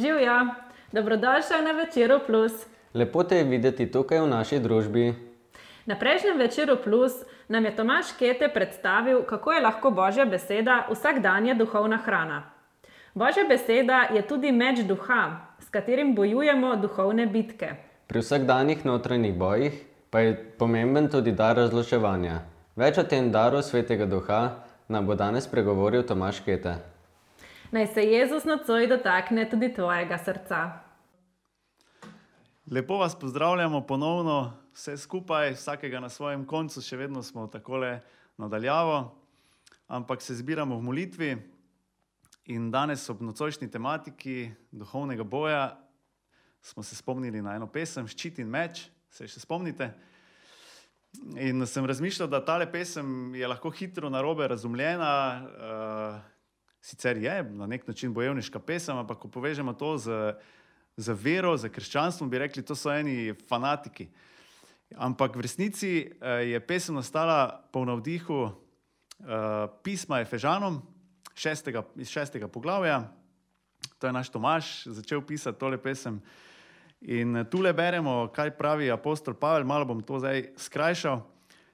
Živijo, dobrodošli na večeru plus. Lepo te je videti tukaj v naši družbi. Na prejšnjem večeru plus nam je Tomaš Kete predstavil, kako je lahko Božja beseda vsakdanja duhovna hrana. Božja beseda je tudi meč duha, s katerim bojujemo duhovne bitke. Pri vsakdanjih notranjih bojih pa je pomemben tudi dar razločevanja. Več o tem daru svetega duha nam bo danes pregovoril Tomaš Kete. Naj se Jezus nocoj dotakne tudi tvojega srca. Lepo vas pozdravljamo ponovno, vse skupaj, vsakega na svojem koncu, še vedno smo tako nadaljavo, ampak se zbiramo v molitvi. In danes ob nocojšnji tematiki duhovnega boja smo se spomnili na eno pesem, Ščit in meč, se še spomnite. In sem razmišljal, da ta pesem je lahko hitro na robe razumljena. Uh, sicer je na nek način bojevniška pesem, ampak ko povežemo to z, z vero, z krščanstvom, bi rekli, to so eni fanatiki. Ampak v resnici uh, je pesem nastala po navdihu uh, pisma Efežanom šestega, iz šestega poglavja. To je naš Tomaš začel pisati tole pesem. In eh, tu le beremo, kaj pravi apostol Pavel, malo bom to zdaj skrajšal.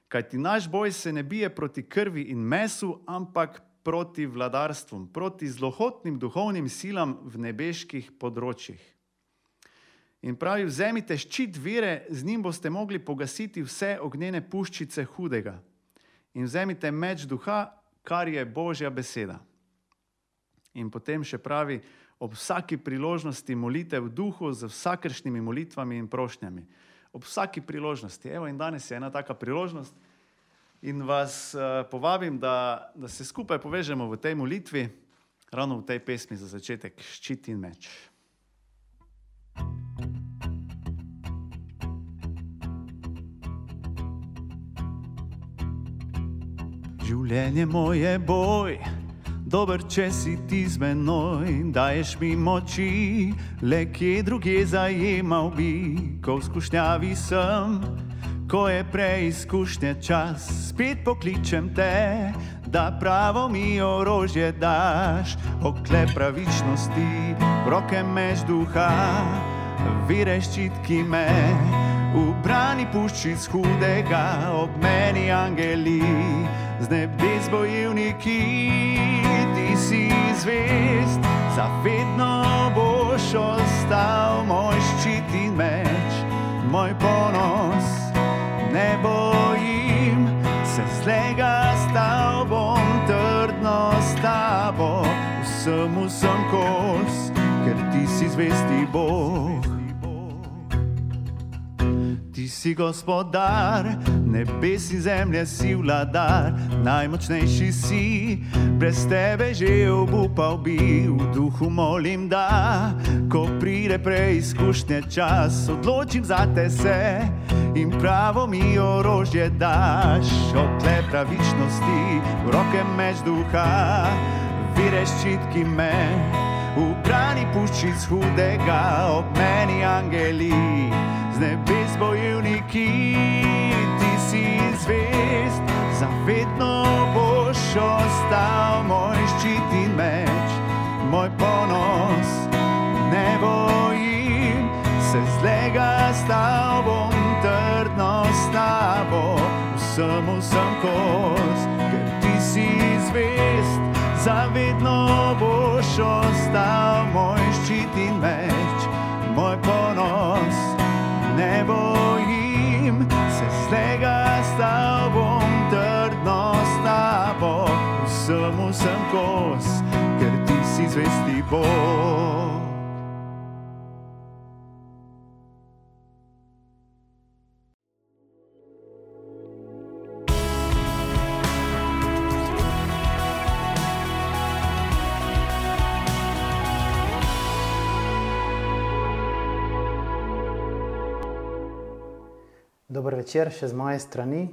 Kaj ti naš boj se ne bije proti krvi in mesu, ampak proti vladarstvom, proti zlohotnim duhovnim silam v nebeških področjih. In pravi, vzemite ščit vire, z njim boste mogli pogasiti vse ognjene puščice hudega. In vzemite meč duha, kar je Božja beseda. In potem še pravi, ob vsaki priložnosti molite v duhu z vsakršnimi molitvami in prošnjami. Ob vsaki priložnosti. Evo in danes je ena taka priložnost in vas uh, povabim, da, da se skupaj povežemo v tej molitvi, ravno v tej pesmi za začetek, ščit in meč. Življenje moje boj dober, če si ti z menoj, daješ mi moči, le kje druge zajemal bi, ko v skušnjavi sem, ko je preizkušnje čas, spet pokličem te, da pravo mi orožje daš, okle pravičnosti, roke mež duha, vire ščitki me. V brani pušči z hudega, ob meni angeli, z nebes bojevniki si zvest, za vedno boš ostal moj ščit in meč, moj ponos. Ne bojim se zlega s tobom, trdno s tabo, vsemu sem kos, ker ti si zvesti Bog si gospodar, nebes in zemlje si vladar, najmočnejši si, brez tebe že obupal bi, v duhu molim, da ko pride preizkušnje čas, odločim za te se in pravo mi orožje daš, okle pravičnosti, v roke meč duha, vire ščitki me. V brani pušči z hudega, ob meni angeli, z nebes bojevniki, ti si zvest, zavedno boš ostal moj ščit in meč, moj ponos. Ne bojim se zlega s tobom, trdno s tabo, vsemu sem kos, ker ti si zvest, zavedno boš ostal moj ščit in meč, moj ponos bojim, se slega s tobom, trdno s tabo, vsemu sem kos, ker ti si zvesti Bog. Dober večer še z moje strani.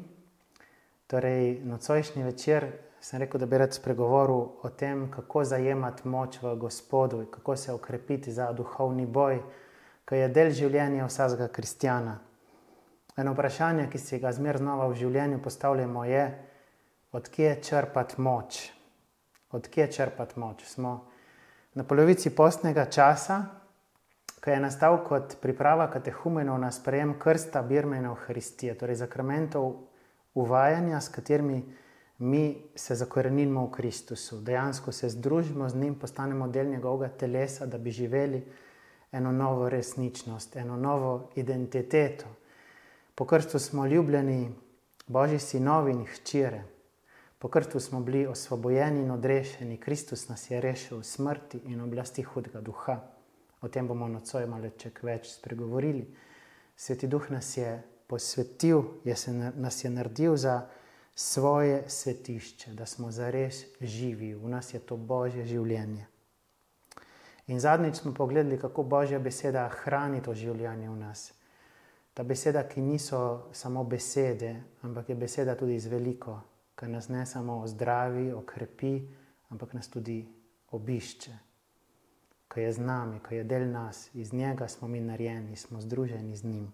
Torej, nocojšnji večer sem rekel, da bi rad spregovoril o tem, kako zajemati moč v Gospodu in kako se okrepiti za duhovni boj, ki je del življenja vsakega kristjana. Eno vprašanje, ki si ga zmer znova v življenju postavljamo, je, odkje črpati moč. Odkje črpati moč? Smo na polovici postnega časa, ki je nastal kot priprava katehumenov na sprejem krsta Birme in Euharistije, torej zakramentov uvajanja, s katerimi mi se zakorenimo v Kristusu. Dejansko se združimo z njim, postanemo del njegovega telesa, da bi živeli eno novo resničnost, eno novo identiteto. Po krstu smo ljubljeni Božji sinovi in hčere. Po krstu smo bili osvobojeni in odrešeni, Kristus nas je rešil smrti in oblasti hudega duha. O tem bomo nocoj malo več spregovorili. Sveti duh nas je posvetil, je se, nas je naredil za svoje svetišče, da smo zares živi, v nas je to božje življenje. In zadnjič smo pogledali, kako božja beseda hrani to življenje v nas. Ta beseda, ki niso samo besede, ampak je beseda tudi z veliko, ki nas ne samo ozdravi, okrepi, ampak nas tudi obišče, ki je z nami, ki je del nas, iz njega smo mi narejeni, smo združeni z njim.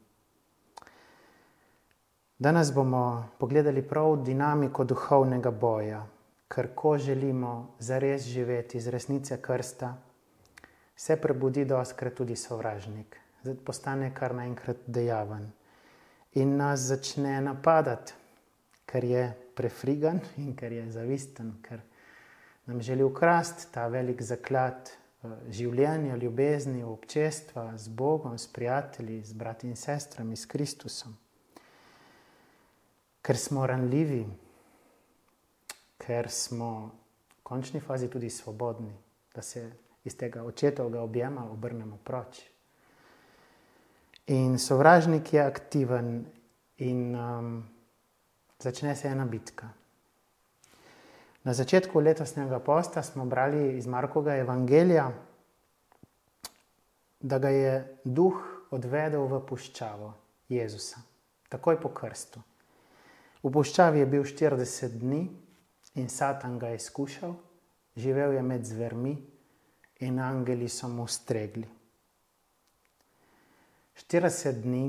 Danes bomo pogledali prav dinamiko duhovnega boja, ker ko želimo zares živeti iz resnice krsta, se prebudi doskrat tudi sovražnik, postane kar naenkrat dejaven in nas začne napadati, ker je prefrigan in ker je zavisten, ker nam želi ukrasti ta velik zaklad življenja, ljubezni, občestva z Bogom, s prijatelji, z brati in sestrami, s Kristusom ker smo ranljivi, ker smo v končni fazi tudi svobodni, da se iz tega očetovega objema obrnemo proč. In sovražnik je aktiven, in um, začne se ena bitka. Na začetku letošnjega posta smo brali iz Markovega evangelija, da ga je duh odvedel v puščavo Jezusa, takoj po krstu. V puščavi je bil 40 dni in Satan ga je skušal, živel je med zvermi in angeli so mu stregli. 40 dni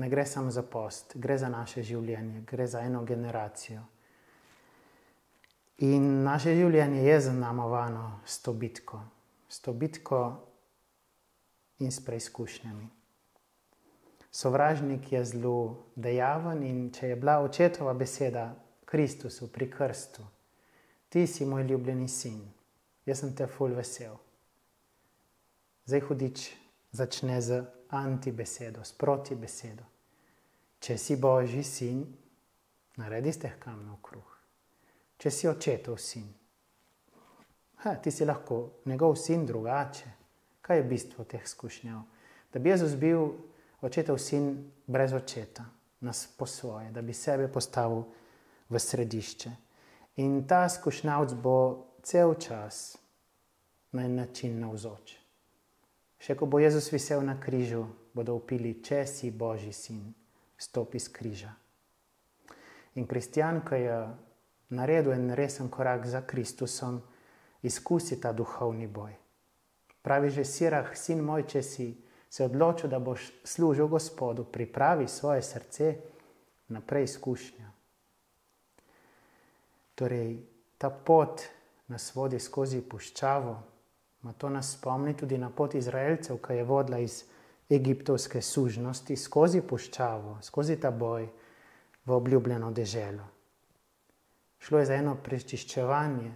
ne gre samo za post, gre za naše življenje, gre za eno generacijo. In naše življenje je zaznamovano s to bitko, s to bitko in s preizkušnjami. Sovražnik je zelo dejaven in če je bila očetova beseda Kristusu pri krstu, ti si moj ljubljeni sin, jaz sem te ful vesel. Zdaj hudič začne z antibesedo, s proti besedo. Če si božji sin, naredi ste kam na kruh. Če si očetov sin, ha, ti si lahko njegov sin drugače. Kaj je bistvo teh skušnjav? Da bi Jezus bil očetov sin brez očeta, nas po svoje, da bi sebe postavil v središče. In ta skušnjavc bo cel čas na en način navzoč. Še ko bo Jezus visel na križu, bodo upili, če si Božji sin, stopi z križa. In kristjan, ki je naredil en resen korak za Kristusom, izkusi ta duhovni boj. Pravi že sirah, sin moj, če si se odločil, da boš služil Gospodu, pripravi svoje srce na preizkušnjo. Torej, ta pot nas vodi skozi puščavo, ma to nas spomni tudi na pot Izraelcev, ki je vodila iz egiptovske sužnosti skozi puščavo, skozi ta boj v obljubljeno deželo. Šlo je za eno prečiščevanje,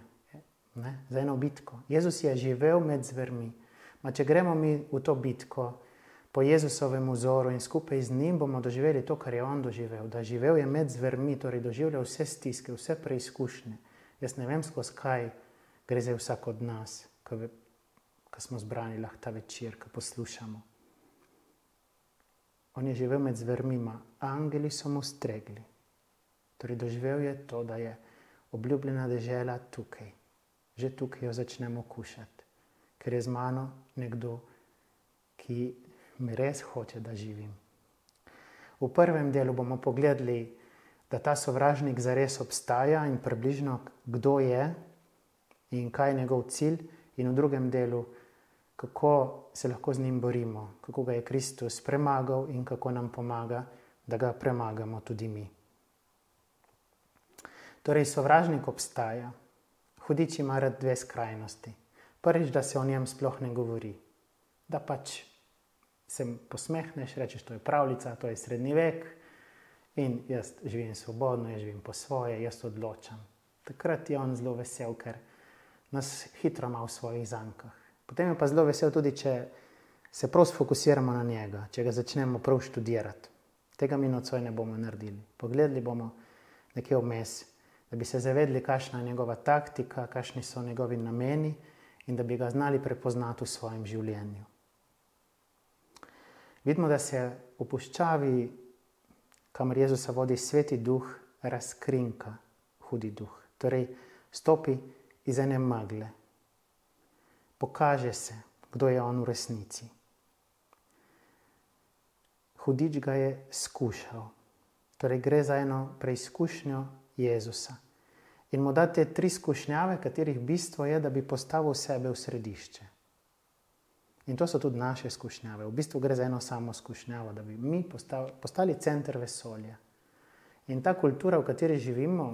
ne, za eno bitko. Jezus je živel med zvermi. Ma če gremo mi v to bitko, po Jezusovem vzoru in skupaj z njim bomo doživeli to, kar je on doživel. Da živel je med zvermi, torej doživljal vse stiske, vse preizkušnje. Jaz ne vem, skozi kaj gre za vsak od nas, ki smo zbrani lahko ta večer, ki poslušamo. On je živel med zvermi, angeli so mu stregli. Torej doživel je to, da je obljubljena dežela tukaj. Že tukaj jo začnemo kušati, ker je z mano nekdo, ki mi res hoče, da živim. V prvem delu bomo pogledali, da ta sovražnik zares obstaja in približno kdo je in kaj je njegov cilj, in v drugem delu, kako se lahko z njim borimo, kako ga je Kristus premagal in kako nam pomaga, da ga premagamo tudi mi. Torej, sovražnik obstaja, hudič ima rad dve skrajnosti. Prvič, da se o njem sploh ne govori, da pač se posmehneš, rečeš, to je pravljica, to je srednji vek in jaz živim svobodno, jaz živim po svoje, jaz odločam. Takrat je on zelo vesel, ker nas hitro ima v svojih zankah. Potem je pa zelo vesel tudi, če se prav sfokusiramo na njega, če ga začnemo prav študirati. Tega mi nocoj ne bomo naredili. Pogledali bomo nekje vmes, da bi se zavedli, kakšna je njegova taktika, kakšni so njegovi nameni in da bi ga znali prepoznati v svojem življenju. Vidimo, da se v puščavi, kamor Jezusa vodi sveti duh, razkrinka hudi duh. Torej, stopi iz ene magle, pokaže se, kdo je on v resnici. Hudič ga je skušal, torej gre za eno preizkušnjo Jezusa. In mu date tri skušnjave, katerih bistvo je, da bi postavil sebe v središče. In to so tudi naše skušnjave. V bistvu gre za eno samo skušnjavo, da bi mi postali, postali center vesolja. In ta kultura, v kateri živimo,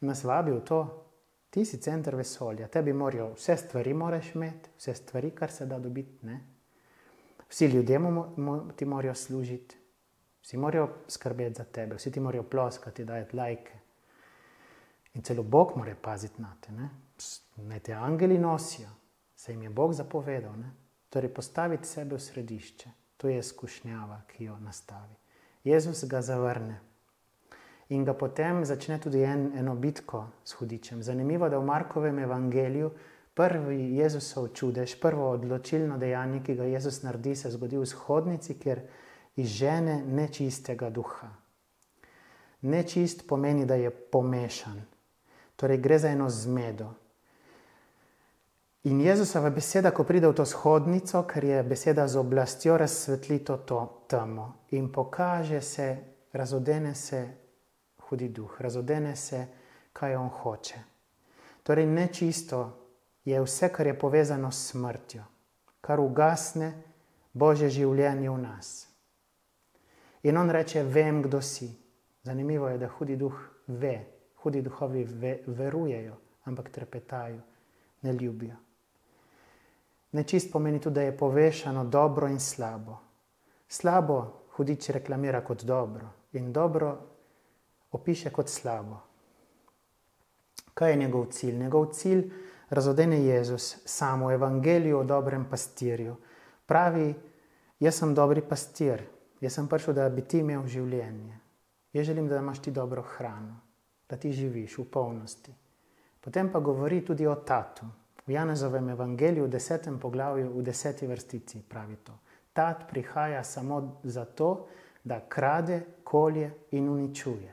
nas vabi v to, ti si center vesolja, tebi morajo vse stvari moraš imeti, vse stvari, kar se da dobiti. Ne? Vsi ljudje mo, mo, ti morajo služiti, vsi morajo skrbeti za tebe, vsi ti morajo ploskati, dajati lajke. In celo Bog mora paziti na te, ne? ne te angeli nosijo se jim je Bog zapovedal. Ne? Torej, postaviti sebe v središče, to je izkušnjava, ki jo nastavi. Jezus ga zavrne in ga potem začne tudi en, eno bitko s hudičem. Zanimivo je, da v Markovem evangeliju prvi Jezusov čudež, prvo odločilno dejanje, ki ga Jezus naredi, se zgodi v shodnici, kjer izžene nečistega duha. Nečist pomeni, da je pomešan. Torej, gre za eno zmedo. In Jezusova beseda, ko pride v to shodnico, ker je beseda z oblastjo, razsvetli to temo in pokaže se, razodene se hudi duh, razodene se, kaj on hoče. Torej, nečisto je vse, kar je povezano s smrtjo, kar ugasne Božje življenje v nas. In on reče: Vem, kdo si. Zanimivo je, da hudi duh ve, hudi duhovi ve, verujejo, ampak trepetajo, ne ljubijo. Nečist pomeni tudi, da je povešano dobro in slabo. Slabo hudič reklamira kot dobro in dobro opiše kot slabo. Kaj je njegov cilj? Njegov cilj razodene Jezus samo v evangeliju o dobrem pastirju. Pravi, jaz sem dobri pastir, jaz sem prišel, da bi ti imel življenje. Jaz želim, da imaš ti dobro hrano, da ti živiš v polnosti. Potem pa govori tudi o tatu. V Janezovem evangeliju, v desetem poglavju, v deseti vrstici pravi to. Tat prihaja samo zato, da krade, kolje in uničuje.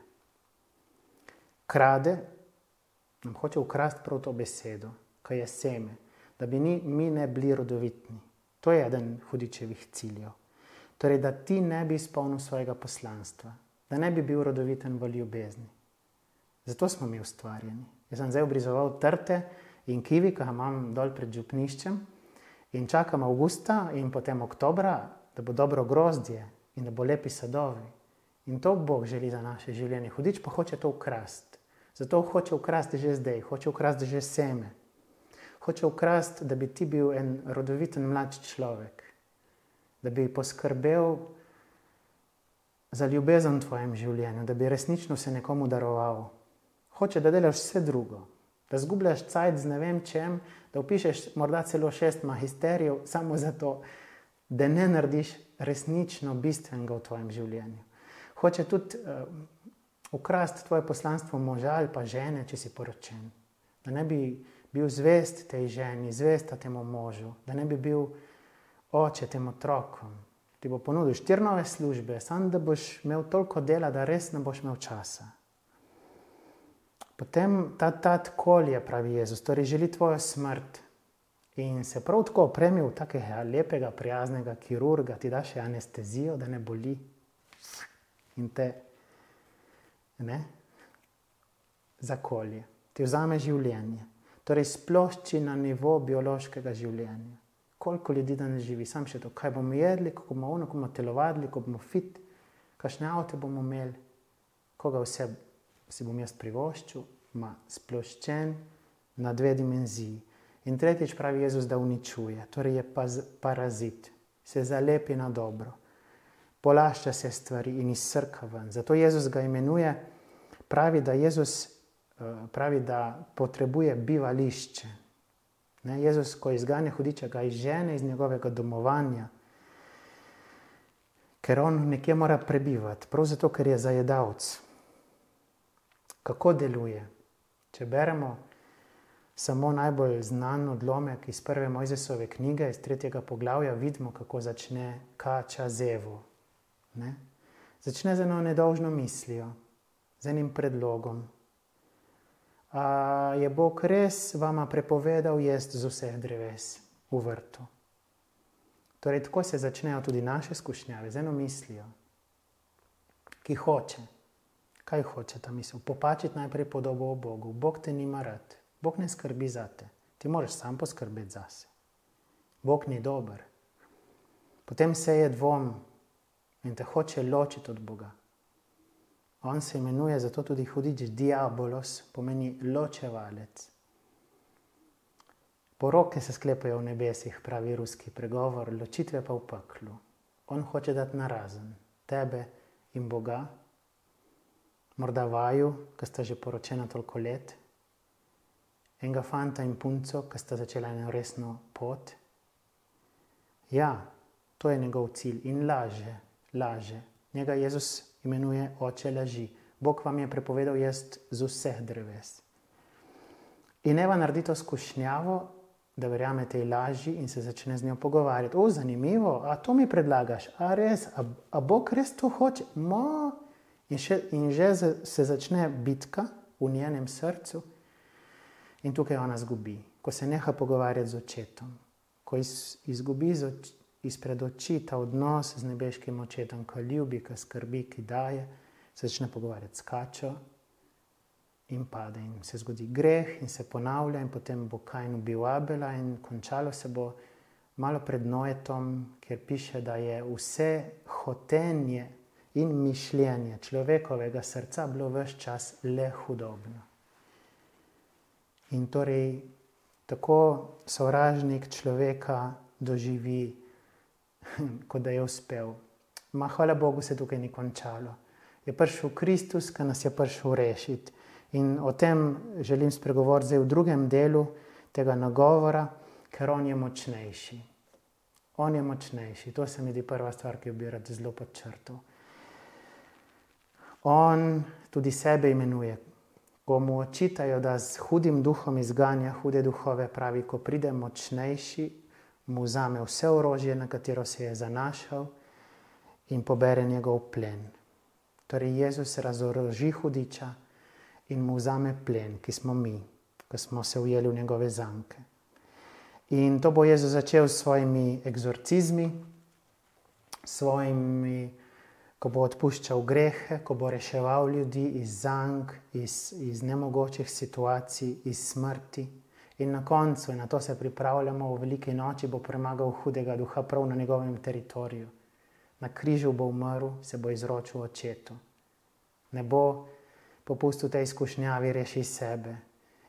Krade, nam hoče ukrasti prav to besedo, kaj je seme, da bi ni, mi ne bili rodovitni. To je eden hudičevih ciljev. Torej, da ti ne bi izpolnil svojega poslanstva, da ne bi bil rodoviten v ljubezni. Zato smo mi ustvarjeni. Jaz sem zdaj obrizoval trte, in kivi, ki ga imam dol pred župniščem, in čakam avgusta in potem oktobra, da bo dobro grozdje in da bo lepi sadovi. In to Bog želi za naše življenje. Hudič pa hoče to ukrasti. Zato hoče ukrasti že zdaj, hoče ukrasti že seme. Hoče ukrasti, da bi ti bil en rodoviten mlad človek, da bi poskrbel za ljubezen v tvojem življenju, da bi resnično se nekomu daroval. Hoče, da delaš vse drugo, da zgubljaš cajt z ne vem čem, da upišeš morda celo šest magisterijev, samo zato, da ne narediš resnično bistvenega v tvojem življenju. Hoče tudi uh, ukrasti tvoje poslanstvo moža ali pa žene, če si poročen. Da ne bi bil zvest tej ženi, zvesta temu možu, da ne bi bil oče tem otrokom. Ti bo ponudil štiri nove službe, samo da boš imel toliko dela, da res ne boš imel časa. Potem ta tat kolje, pravi Jezus, torej želi tvojo smrt. In se prav tako opremi v takega lepega, prijaznega kirurga, ti daš anestezijo, da ne boli. In te ne, zakolje, ti vzame življenje. Torej, splošči na nivo biološkega življenja. Koliko ljudi danes živi, sam še to, kaj bomo jedli, kako bomo ono, kako bomo telovadili, kako bomo fit, kakšne avto bomo imeli, koga vse si bom jaz privoščil, ima sploščen na dve dimenziji. In tretjič pravi Jezus, da uničuje, torej je parazit. se zalepi na dobro, polašča se stvari in izsrka ven. Zato Jezus ga imenuje, pravi, da Jezus eh, pravi, da potrebuje bivališče. Ne, Jezus, ko izganja hudiča, ga izžene iz njegovega domovanja, ker on nekje mora prebivati, prav zato, ker je zajedavc. Kako deluje? Če beremo samo najbolj znan odlomek iz prve Mojzesove knjige, iz tretjega poglavja, vidimo, kako začne kača zevo. Ne? Začne z eno nedolžno mislijo, z enim predlogom. A je Bog res vama prepovedal jesti z vseh dreves v vrtu? Torej, tako se začnejo tudi naše skušnjave, z eno mislijo, ki hoče. Kaj hoče ta misel? Popačiti najprej podobo o Bogu. Bog te nima rad, Bog ne skrbi za te, ti moraš sam poskrbeti za sebe. Bog ni dober. Potem se je dvom in te hoče ločiti od Boga. On se imenuje zato tudi hudič diabolos, pomeni ločevalec. Poroke se sklepajo v nebesih, pravi ruski pregovor, ločitve pa v peklu. On hoče dati narazen tebe in Boga, morda vaju, ki sta že poročena toliko let, enega fanta in punco, ki sta začela eno resno pot. Ja, to je njegov cilj in laže, laže. Njega Jezus imenuje oče laži. Bog vam je prepovedal jesti z vseh dreves. In Eva naredi to skušnjavo, da verjame tej laži in se začne z njo pogovarjati. O, zanimivo, a to mi predlagaš, a res, a, a Bog res to hoče? Mo. In, še, in že se začne bitka v njenem srcu, in tukaj ona zgubi. Ko se neha pogovarjati z očetom, ko iz, izgubi z oč, izpred oči ta odnos z nebeškim očetom, ki ljubi, ki skrbi, ki daje, se začne pogovarjati s kačo, in pade, in se zgodi greh, in se ponavlja, in potem bo Kajn ubil Abela, in končalo se bo malo pred Noetom, kjer piše, da je vse hotenje in mišljenje človekovega srca bilo vse čas le hudobno. In torej tako sovražnik človeka doživi, kot da je uspel. Ma hvala Bogu, se tukaj ni končalo. Je prišel Kristus, ki nas je prišel rešiti. In o tem želim spregovoriti zdaj v drugem delu tega nagovora, ker on je močnejši. On je močnejši. To se mi zdi prva stvar, ki jo bi rad zelo podčrtal. On tudi sebe imenuje. Ko mu očitajo, da z hudim duhom izganja hude duhove, pravi, ko pride močnejši, mu vzame vse orožje, na katero se je zanašal in pobere njegov plen. Torej Jezus razoroži hudiča in mu vzame plen, ki smo mi, ki smo se ujeli v njegove zanke. In to bo Jezus začel s svojimi egzorcizmi, svojimi, ko bo odpuščal grehe, ko bo reševal ljudi iz zank, iz, iz nemogočih situacij, iz smrti. In na koncu, in na to se pripravljamo, v veliki noči bo premagal hudega duha prav na njegovem teritoriju. Na križu bo umrl, se bo izročil očetu. Ne bo popustil tej izkušnjavi, reši sebe.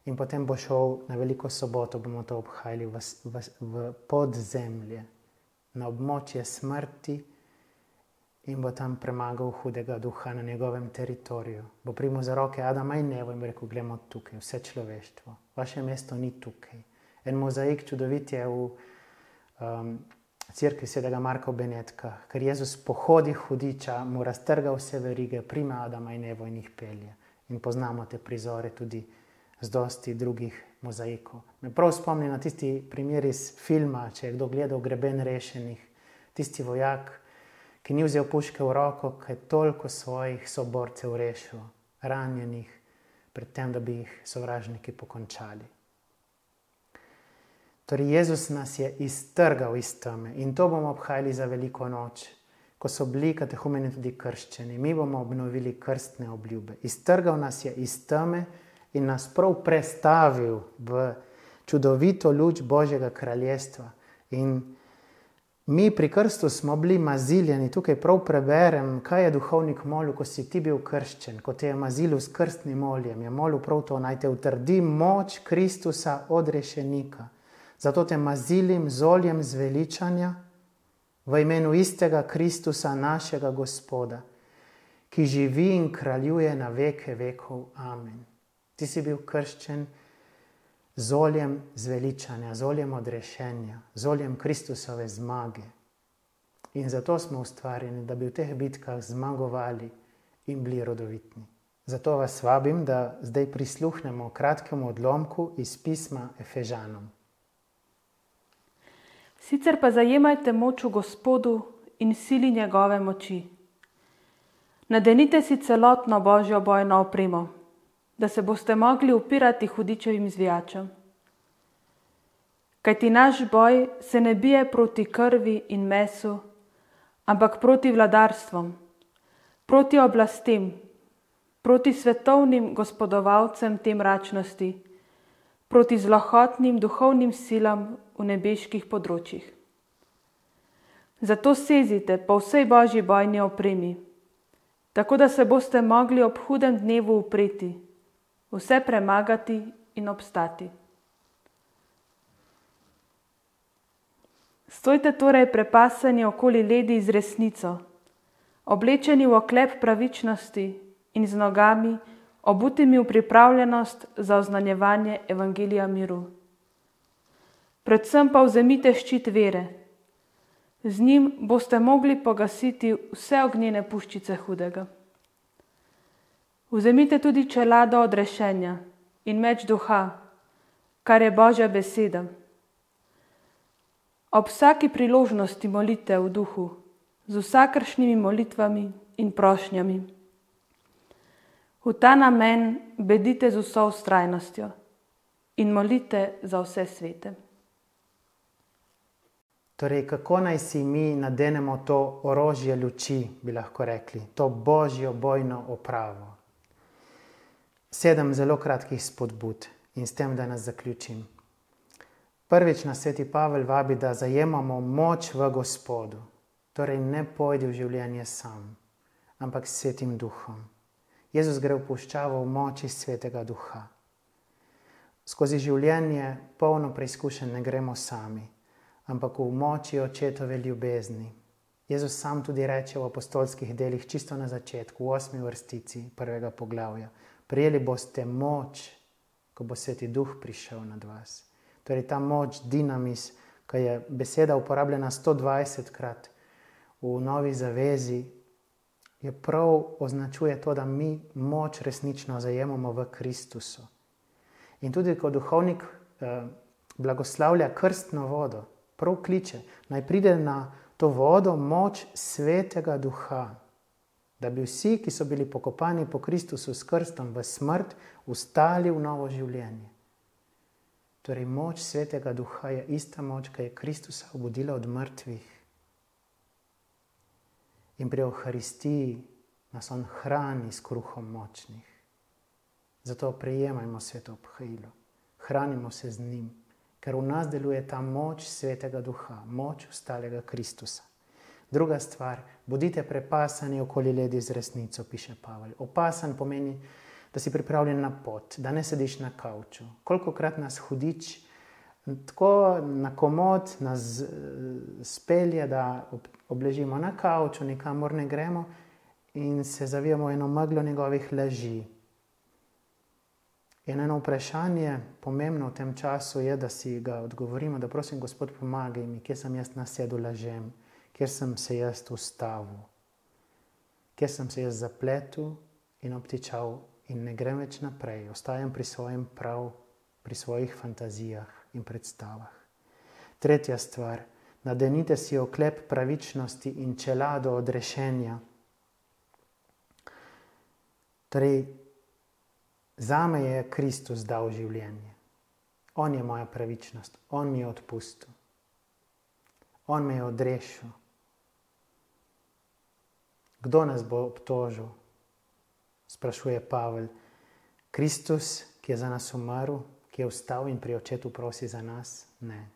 In potem bo šel na veliko soboto, bomo to obhajali v, v, v podzemlje, na območje smrti in bo tam premagal hudega duha na njegovem teritoriju. Bo primo za roke Adama in Nevo in bo rekel: Glejmo tukaj, vse človeštvo, vaše mesto ni tukaj. En mozaik čudovit je v um, crkvi svetega Marka Benetka, ker Jezus pohodi hudiča, mu raztrga vse verige, prima Adama in Nevo in jih pelje in poznamo te prizore tudi z dosti drugih mozaikov. Me prav spomni na tisti primer iz filma, če je kdo gledal Greben rešenih, tisti vojak, ki ni vzel puške v roko, ki je toliko svojih soborcev rešil, ranjenih, predtem, da bi jih sovražniki pokončali. Torej, Jezus nas je iztrgal iz teme in to bomo obhajali za veliko noč, ko so bili katehumeni tudi krščeni. Mi bomo obnovili krstne obljube. Iztrgal nas je iz teme in nas prav prestavil v čudovito luč Božjega kraljestva. In mi pri krstu smo bili maziljeni. Tukaj prav preberem, kaj je duhovnik molil, ko si ti bil krščen, ko te je mazilil s krstnim oljem. Je molil prav to, naj te utrdi moč Kristusa od rešenika. Zato te mazilim z oljem zveličanja v imenu istega Kristusa, našega Gospoda, ki živi in kraljuje na veke vekov. Amen. Ti si bil krščen z oljem zveličanja, z oljem odrešenja, z oljem Kristusove zmage. In zato smo ustvarjeni, da bi v teh bitkah zmagovali in bili rodovitni. Zato vas vabim, da zdaj prisluhnemo kratkemu odlomku iz pisma Efežanom. Sicer pa zajemajte moč v Gospodu in sili njegove moči. Nadenite si celotno božjo bojno opremo, da se boste mogli upirati hudičevim zvijačem. Kaj ti naš boj se ne bije proti krvi in mesu, ampak proti vladarstvom, proti oblastem, proti svetovnim gospodovalcem te mračnosti, proti zlohotnim duhovnim silam v nebeških področjih. Zato sezite po vsej božji bojni opremi, tako da se boste mogli ob hudem dnevu upreti, vse premagati in obstati. Stojte torej prepasani okoli ledi z resnico, oblečeni v oklep pravičnosti in z nogami, obutimi v pripravljenost za oznanjevanje Evangelija miru. Predvsem pa vzemite ščit vere. Z njim boste mogli pogasiti vse ognjene puščice hudega. Vzemite tudi čelado odrešenja in meč duha, kar je Božja beseda. Ob vsaki priložnosti molite v duhu, z vsakršnimi molitvami in prošnjami. V ta namen bedite z vso ustrajnostjo in molite za vse svete. Torej, kako naj si mi nadenemo to orožje luči, bi lahko rekli, to božjo bojno opravo? Sedem zelo kratkih spodbud in s tem, da nas zaključim. Prvič nas sveti Pavel vabi, da zajemamo moč v Gospodu, torej ne pojdi v življenje sam, ampak s svetim duhom. Jezus gre v puščavo v moči svetega duha. Skozi življenje, polno preizkušen, ne gremo sami, ampak v moči očetove ljubezni. Jezus sam tudi reče v apostolskih delih, čisto na začetku, v osmi vrstici prvega poglavja: Prijeli boste moč, ko bo sveti duh prišel nad vas. Torej, ta moč, dinamis, ki je beseda uporabljena 120 krat v novi zavezi, je prav označuje to, da mi moč resnično zajemamo v Kristusu. In tudi, ko duhovnik eh, blagoslavlja krstno vodo, prav kliče, naj pride na to vodo moč svetega duha, da bi vsi, ki so bili pokopani po Kristusu s krstom v smrt, ustali v novo življenje. Torej, moč svetega duha je ista moč, ki je Kristusa obudila od mrtvih. In pri Euharistiji nas on hrani s kruhom močnih. Zato prejemajmo sveto obhajilo, hranimo se z njim, ker v nas deluje ta moč svetega duha, moč ostalega Kristusa. Druga stvar, bodite prepasani okoli ledi z resnico, piše Pavel. Opasan pomeni, da si pripravljen na pot, da ne sediš na kavču. Kolikokrat nas hudič tako na komod nas eh, spelje, da obležimo na kavču, nikamor ne gremo in se zavijamo eno meglo njegovih laži. In eno vprašanje, pomembno v tem času, je, da si ga odgovorimo, da prosim, Gospod, pomagaj mi, kje sem jaz nasedel lažem, kje sem se jaz ustavil, kje sem se jaz zapletel in obtičal in ne grem več naprej, ostajam pri svojem prav, pri svojih fantazijah in predstavah. Tretja stvar, nadenite si oklep pravičnosti in čelado odrešenja. Torej, za me je Kristus dal življenje. On je moja pravičnost, On mi je odpustil, On me je odrešil. Kdo nas bo obtožil? Sprašuje Pavel. Kristus, ki je za nas umrl, ki je vstal in pri očetu prosi za nas? Ne.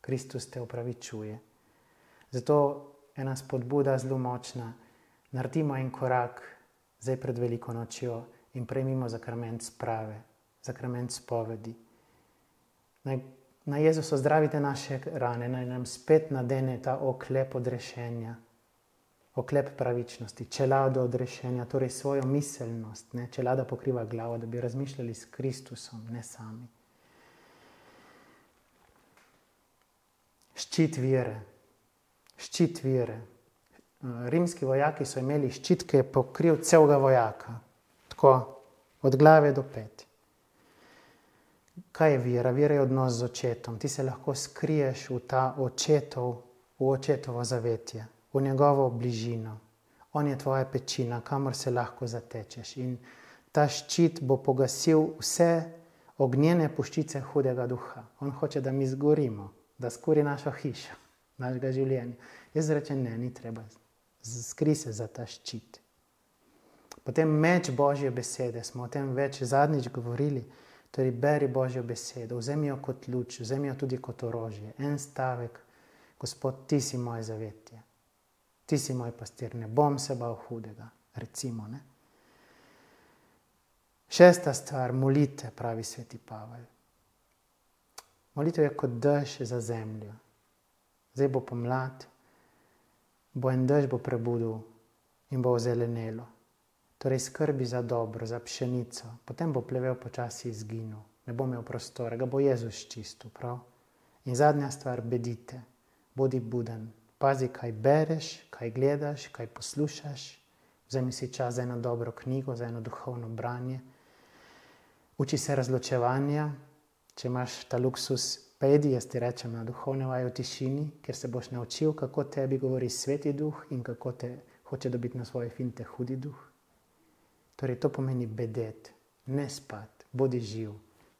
Kristus te upravičuje. Zato je ena spodbuda zelo močna. Naredimo en korak zdaj pred veliko nočjo in prejmimo zakrament sprave, zakrament spovedi. Naj, naj Jezus ozdravite naše rane, naj nam spet nadene ta oklep odrešenja, oklep pravičnosti, čelado odrešenja, torej svojo miselnost, ne? čelada pokriva glavo, da bi razmišljali s Kristusom, ne sami. Ščit vire, ščit vire. Rimski vojaki so imeli ščit, ki je pokril celega vojaka, tako od glave do pet. Kaj je vera? Vera je odnos z očetom. Ti se lahko skriješ v ta očetov, v očetovo zavetje, v njegovo bližino. On je tvoja pečina, kamor se lahko zatečeš. In ta ščit bo pogasil vse ognjene puščice hudega duha. On hoče, da mi zgorimo, da skori našo hišo, našega življenja. Jaz rečem, ne, ni treba, skri se za ta ščit. Potem meč Božje besede, smo o tem več zadnjič govorili. Torej, beri Božjo besedo, vzemi jo kot luč, vzemi jo tudi kot orožje. En stavek, Gospod, ti si moje zavetje, ti si moj pastir, ne bom se bal hudega. Recimo, ne? Šesta stvar, molite, pravi sveti Pavel. Molitev je kot dež za zemljo. Zdaj bo pomlad, bo en dež bo prebudil in bo ozelenelo torej skrbi za dobro, za pšenico, potem bo plevel počasi izginil, ne bo imel prostora, ga bo Jezus čistil. Prav? In zadnja stvar, bedite, bodi buden, pazi, kaj bereš, kaj gledaš, kaj poslušaš, vzemi si čas za eno dobro knjigo, za eno duhovno branje. Uči se razločevanja, če imaš ta luksus, pedi, jaz ti rečem na duhovne vaje v tišini, ker se boš naučil, kako tebi govori sveti duh in kako te hoče dobiti na svoje finte hudi duh. Torej, to pomeni bedeti, ne spati, bodi živ,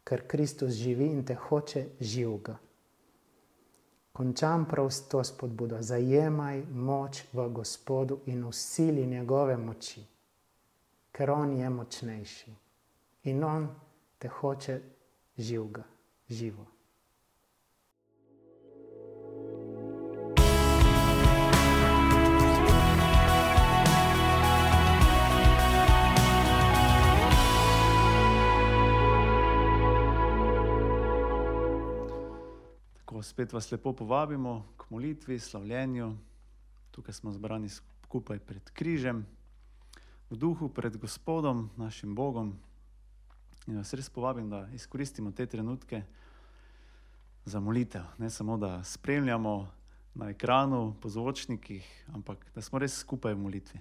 ker Kristus živi in te hoče živega. Končam prav s to spodbudo: zajemaj moč v Gospodu in usili njegove moči, ker on je močnejši in on te hoče živega, živo. Spet vas lepo povabimo k molitvi, slavljenju. Tukaj smo zbrani skupaj pred križem, v duhu pred Gospodom, našim Bogom. In vas res povabim, da izkoristimo te trenutke za molitev. Ne samo, da spremljamo na ekranu, po zvočnikih, ampak da smo res skupaj v molitvi.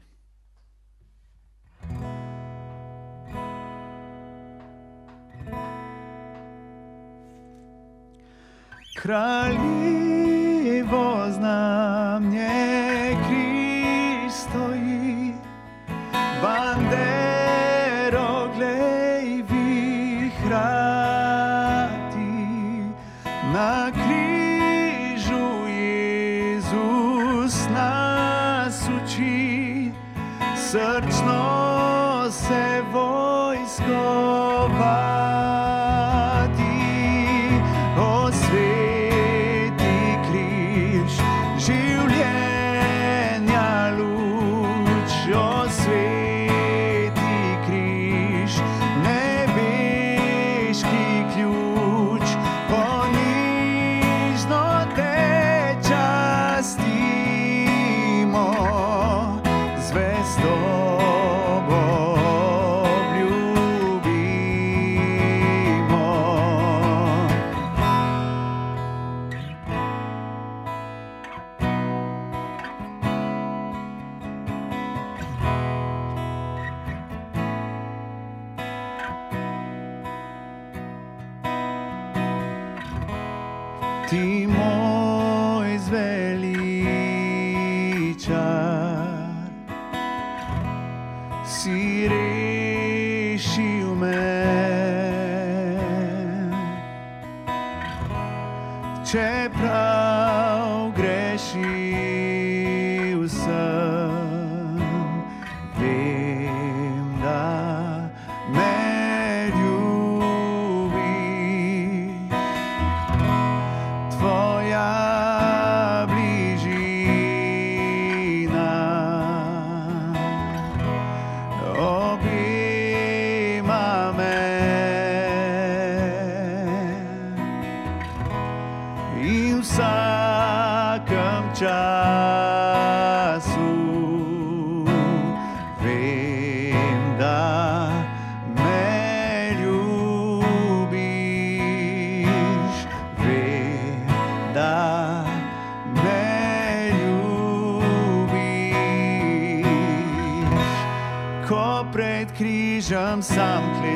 Kraljevo znamje križ stoji, bandero glej vihrati, na križu Jezus nas uči, srčno se vojskova.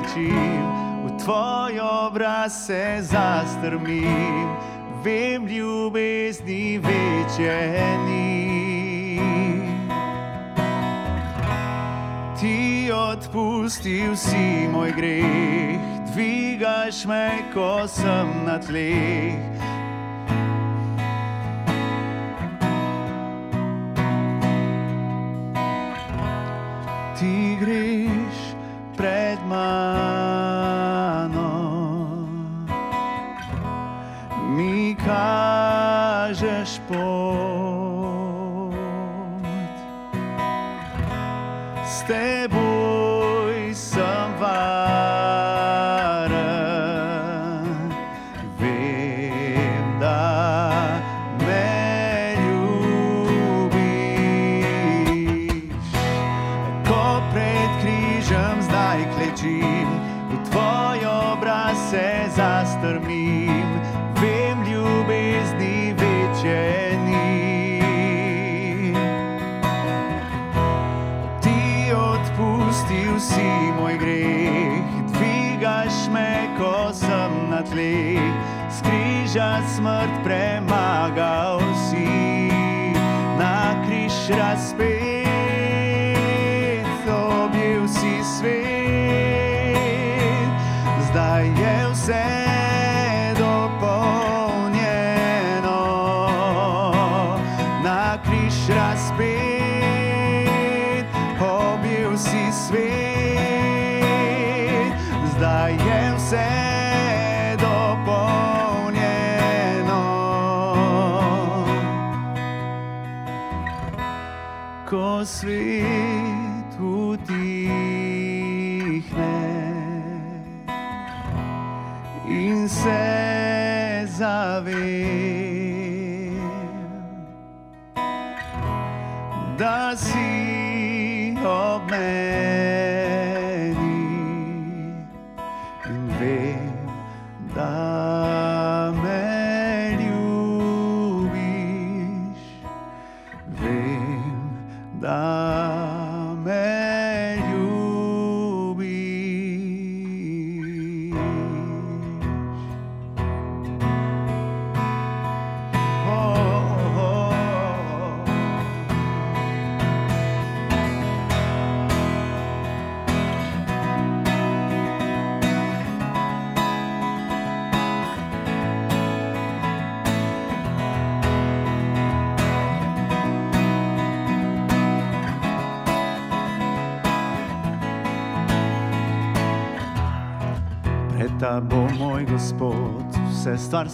Klečim, v tvoj obraz se zastrmim, vem ljubezni večje ni. Ti odpustil si moj greh, dvigaš me, ko sem na tleh. Ko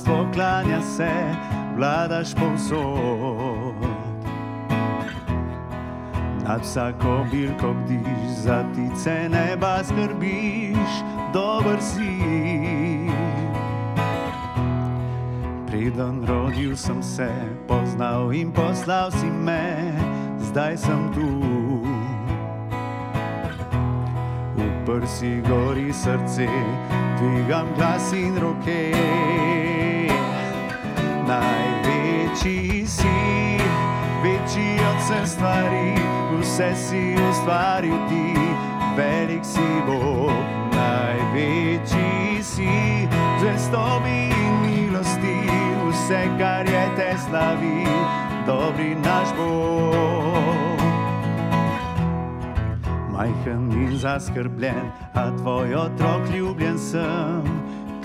vse stvarstvo klanja se, vladaš povsod. Nad vsako bilko bdiš, za tice neba skrbiš, dober si. Preden rodil sem se, poznal in poslal si me, zdaj sem tu. Prsi gori srce, dvigam glas in roke. Največji si, večji od vse stvari, vse si ustvaril ti, velik si Bog. Največji si, zvestobi in milosti, vse, kar je te slavi, dobri naš Bog majhen in zaskrbljen, a tvoj otrok ljubljen sem,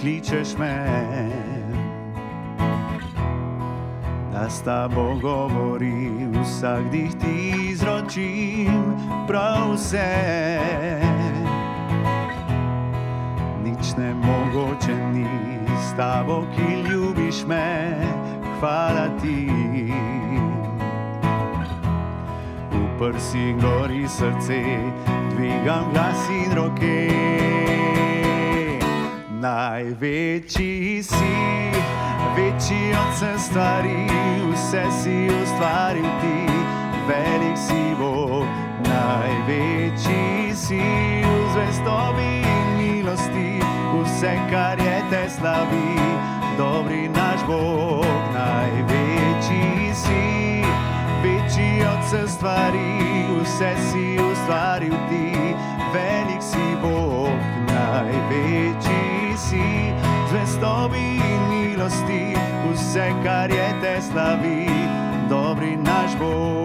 kličeš me. S tabo govori, vsak dih ti izročim, prav vse. Nič ne mogoče ni s tabo, ki ljubiš me, hvala ti prsi gori srce, dvigam glas in roke. Največji si, večji od vse stvari, vse si ustvaril ti, velik si Bog. Največji si v zvestobi in milosti, vse, kar je te slavi, dobri naš Bog. Največji si, večji od vse stvari, vse si ustvaril ti, največji si, zvestobi vse, kar je te slavi, dobri naš Bog.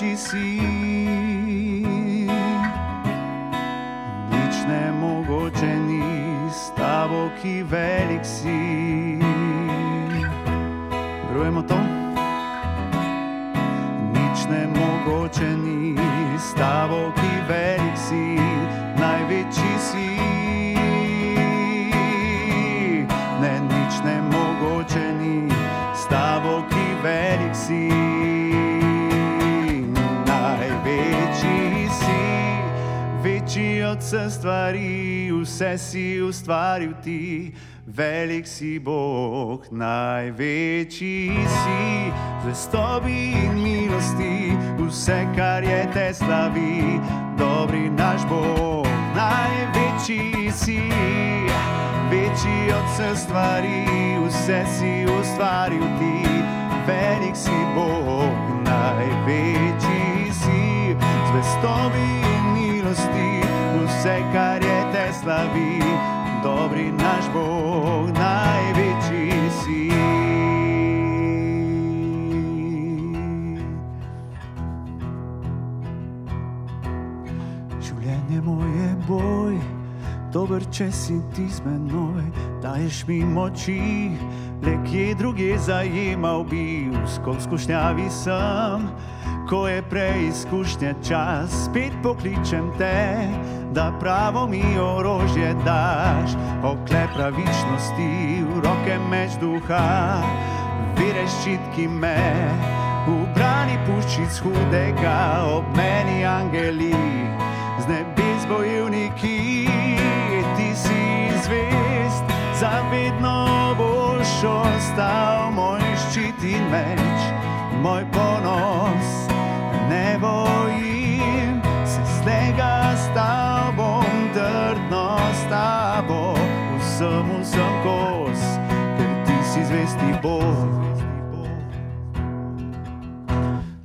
Največji si. Si ustvaril ti. Velik si Bog, največji si, zvestobi in milosti, vse, kar je te slavi, dobri naš Bog, največji si, večji od vseh stvari, vse si ustvaril ti, velik si Bog, največji si, zvestobi in milosti, vse, kar je te slavi, dobri naš Bog, največji si. Življenje moje boj, dober, če si ti z menoj, daješ mi moči, le kje druge zajemal bi, skozi skušnjavi sem. Ko je preizkušnja čas, spet pokličem te, da pravo mi orožje daš, oklep pravičnosti v roke meč duha, vire ščitki me, ubrani puščic hudega, ob meni angeli, z nebes bojevniki, ti si zvest, zavedno boš ostal moj ščit in meč, moj ponos. Ne bojim se slega s tobom, trdno s tabo, vsem vsem kos, ker ti si zvesti Bog.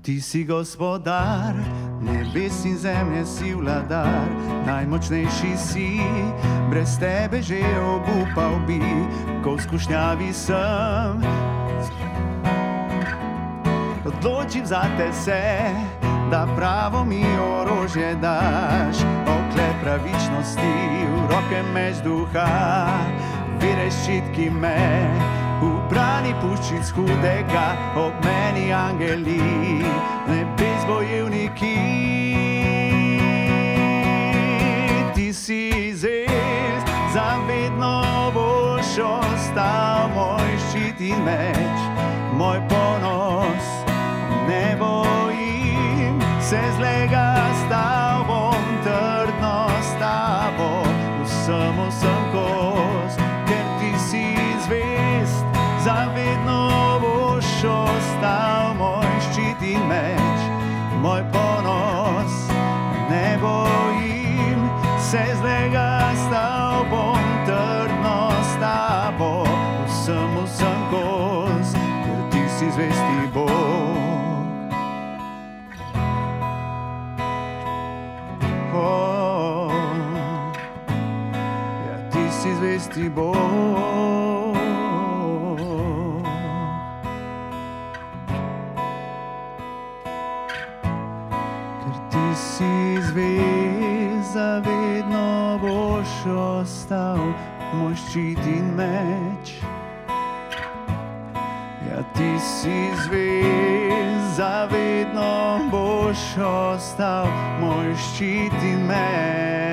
Ti si gospodar, nebes in zemlje si vladar, najmočnejši si, brez tebe že obupal bi, ko v skušnjavi sem. Odločim za te se, da pravo mi orožje daš, oklep pravičnosti, v roke meč duha, vire ščitki me, ubrani puščic hudega, ob meni angeli, nebes bojevniki. Ti si zvest, zavedno boš ostal moj ščit in meč, moj ponos. Ne bojim se zlega s zvesti Bog. Ker ti si zvest, zavedno boš ostal moj ščit in meč. Ja, ti si zvest, zavedno boš ostal moj ščit in meč.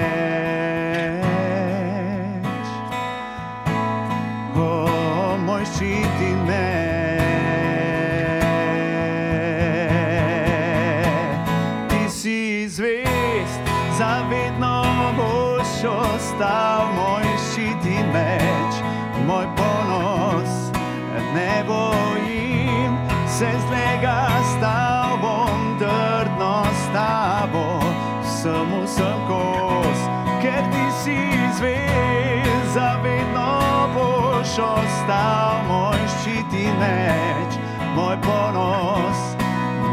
Samo sem kos, ker ti si zvez, zavedno boš ostal moj ščit in meč, moj ponos,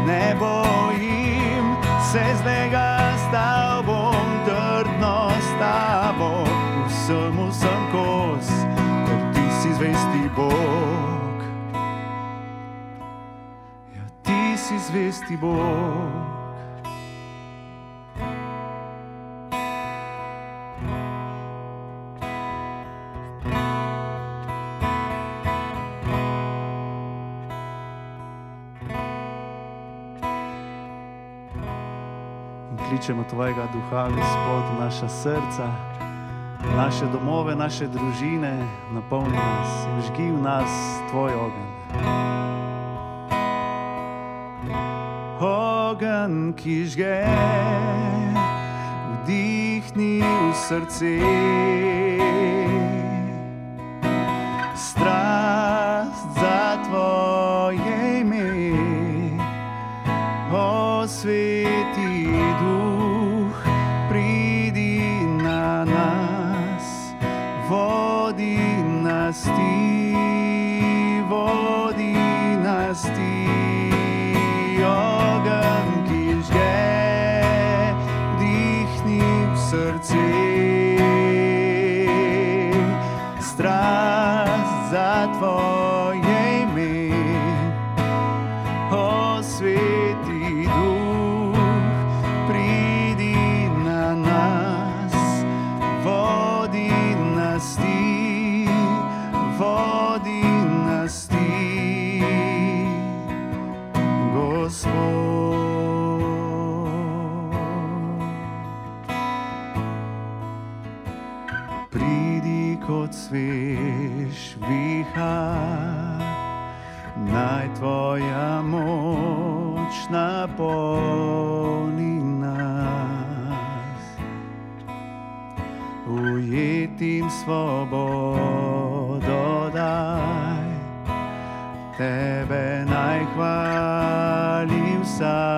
ne bojim se zlega s tobom, trdno s tabo, vsemu sem kos, ker ti si zvesti Bog. Ja, ti si zvesti Bog. In kličemo Tvojega duha, Gospod, naša srca, naše domove, naše družine, napolni nas in žgi v nas Tvoj ogenj. Ogen, ki žge, vdihni v srce. Kot svež vihar, naj tvoja moč napolni nas. Ujetim svobodo daj, tebe naj hvali vsak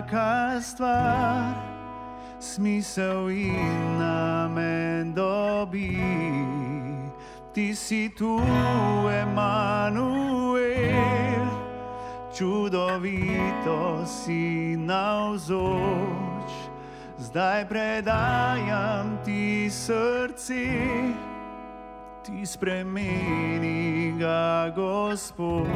vsaka stvar, smisel in namen dobi. Ti si tu, Emanuel, čudovito si navzoč. Zdaj predajam ti srce, ti spremeni ga, Gospod.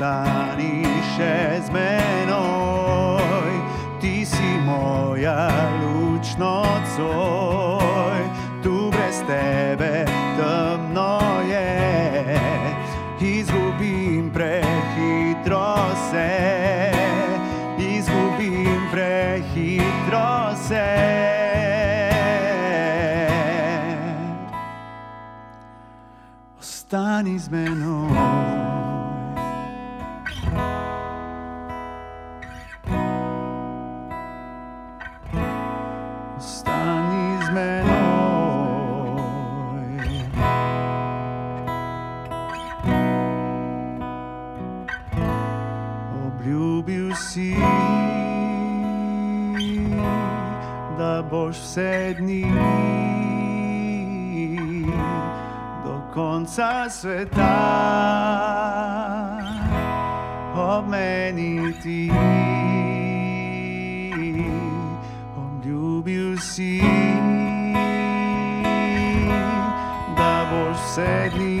Ostani še z menoj, ti si moja luč nocoj, tu brez tebe temno je, izgubim prehitro se, izgubim prehitro se. Ostani z menoj. Konca sveta ob meni ti. Obljubil si, da boš vse dni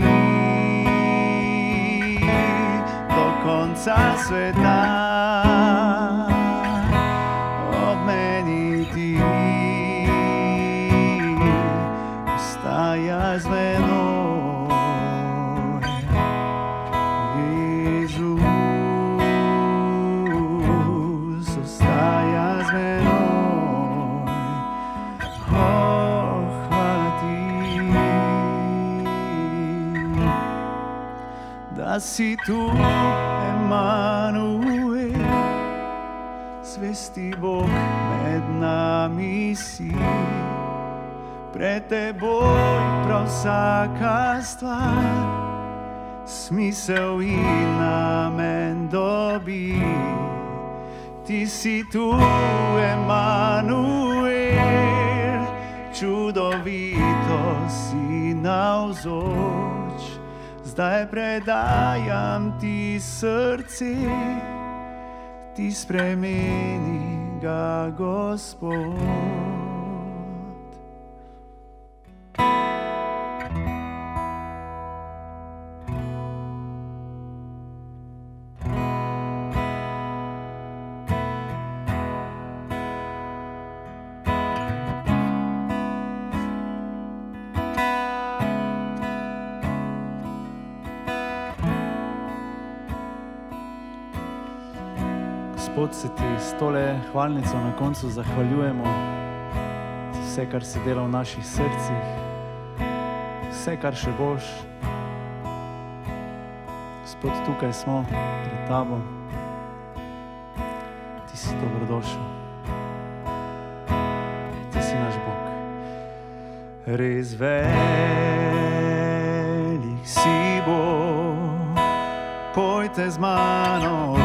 si tu, Emanuel, svesti Bog med nami si. Pred teboj prav vsaka stvar, smisel in namen dobi. Ti si tu, Emanuel, čudovito si navzoč. Zdaj predajam ti srce, ti spremeni ga, Gospod. Gospod, se ti s tole hvalnico na koncu zahvaljujemo za vse, kar si delal v naših srcih, vse, kar še boš. Gospod, tukaj smo pred tabo. Ti si dobrodošel. Ti si naš Bog. Res velik si Bog, pojte z mano,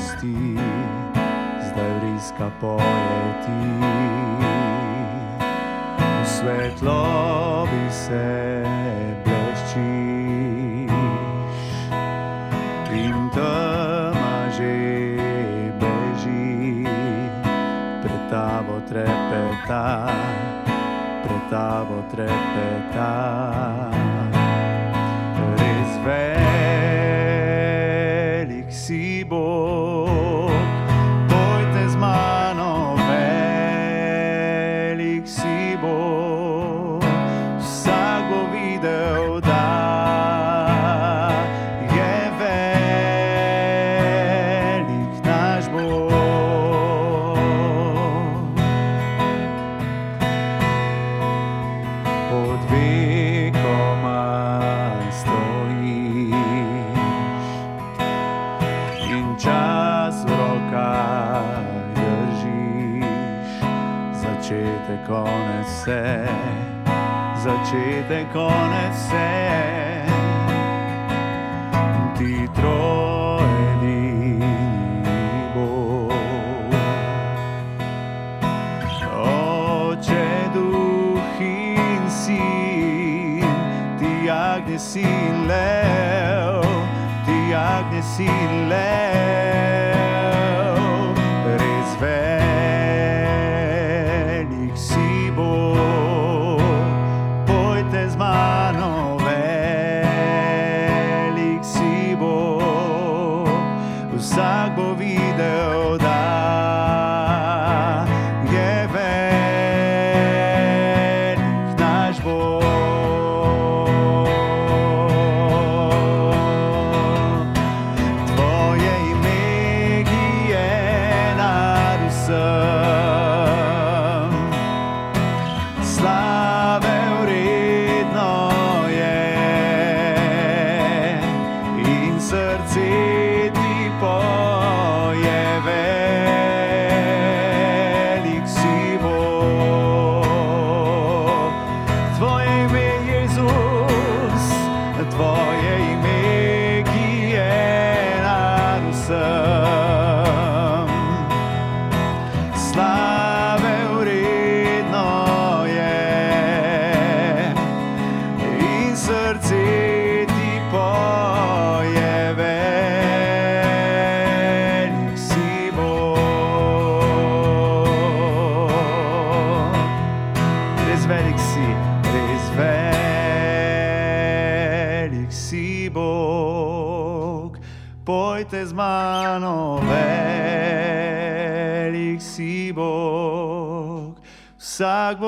radosti, zdaj vriska poje ti. V svetlobi se bleščiš in tema že beži, pred tabo trepeta, pred tabo trepeta.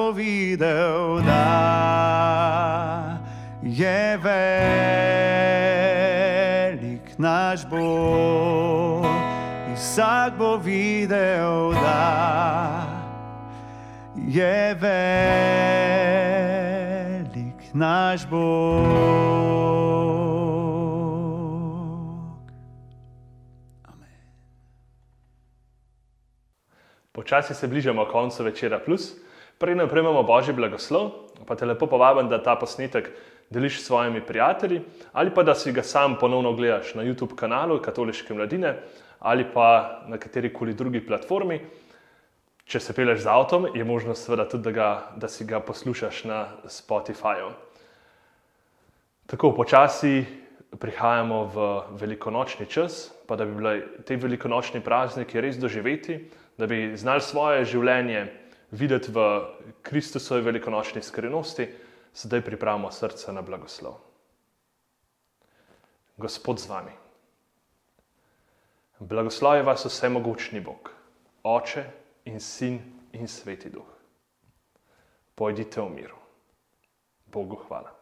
Bo videl, da je velik naš Bog. Vsak bo videl, da je velik naš Bog. Počasi se bližamo koncu večera plus. Preden prejmemo božji blagoslov, pa te lepo povabim, da ta posnetek deliš s svojimi prijatelji ali pa da si ga sam ponovno gledaš na YouTube kanalu Katoliške mladine ali pa na kateri koli drugi platformi. Če se peleš z avtom, je možnost seveda tudi, da, ga, da si ga poslušaš na Spotifyju. Tako počasi prihajamo v velikonočni čas, pa da bi bili te velikonočni prazniki res doživeti, da bi znali svoje življenje videti v Kristusovi velikonočni skrivnosti, sedaj pripravimo srce na blagoslov. Gospod z vami. Blagoslovi vas vsemogočni Bog, Oče in Sin in Sveti Duh. Pojdite v miru. Bogu hvala.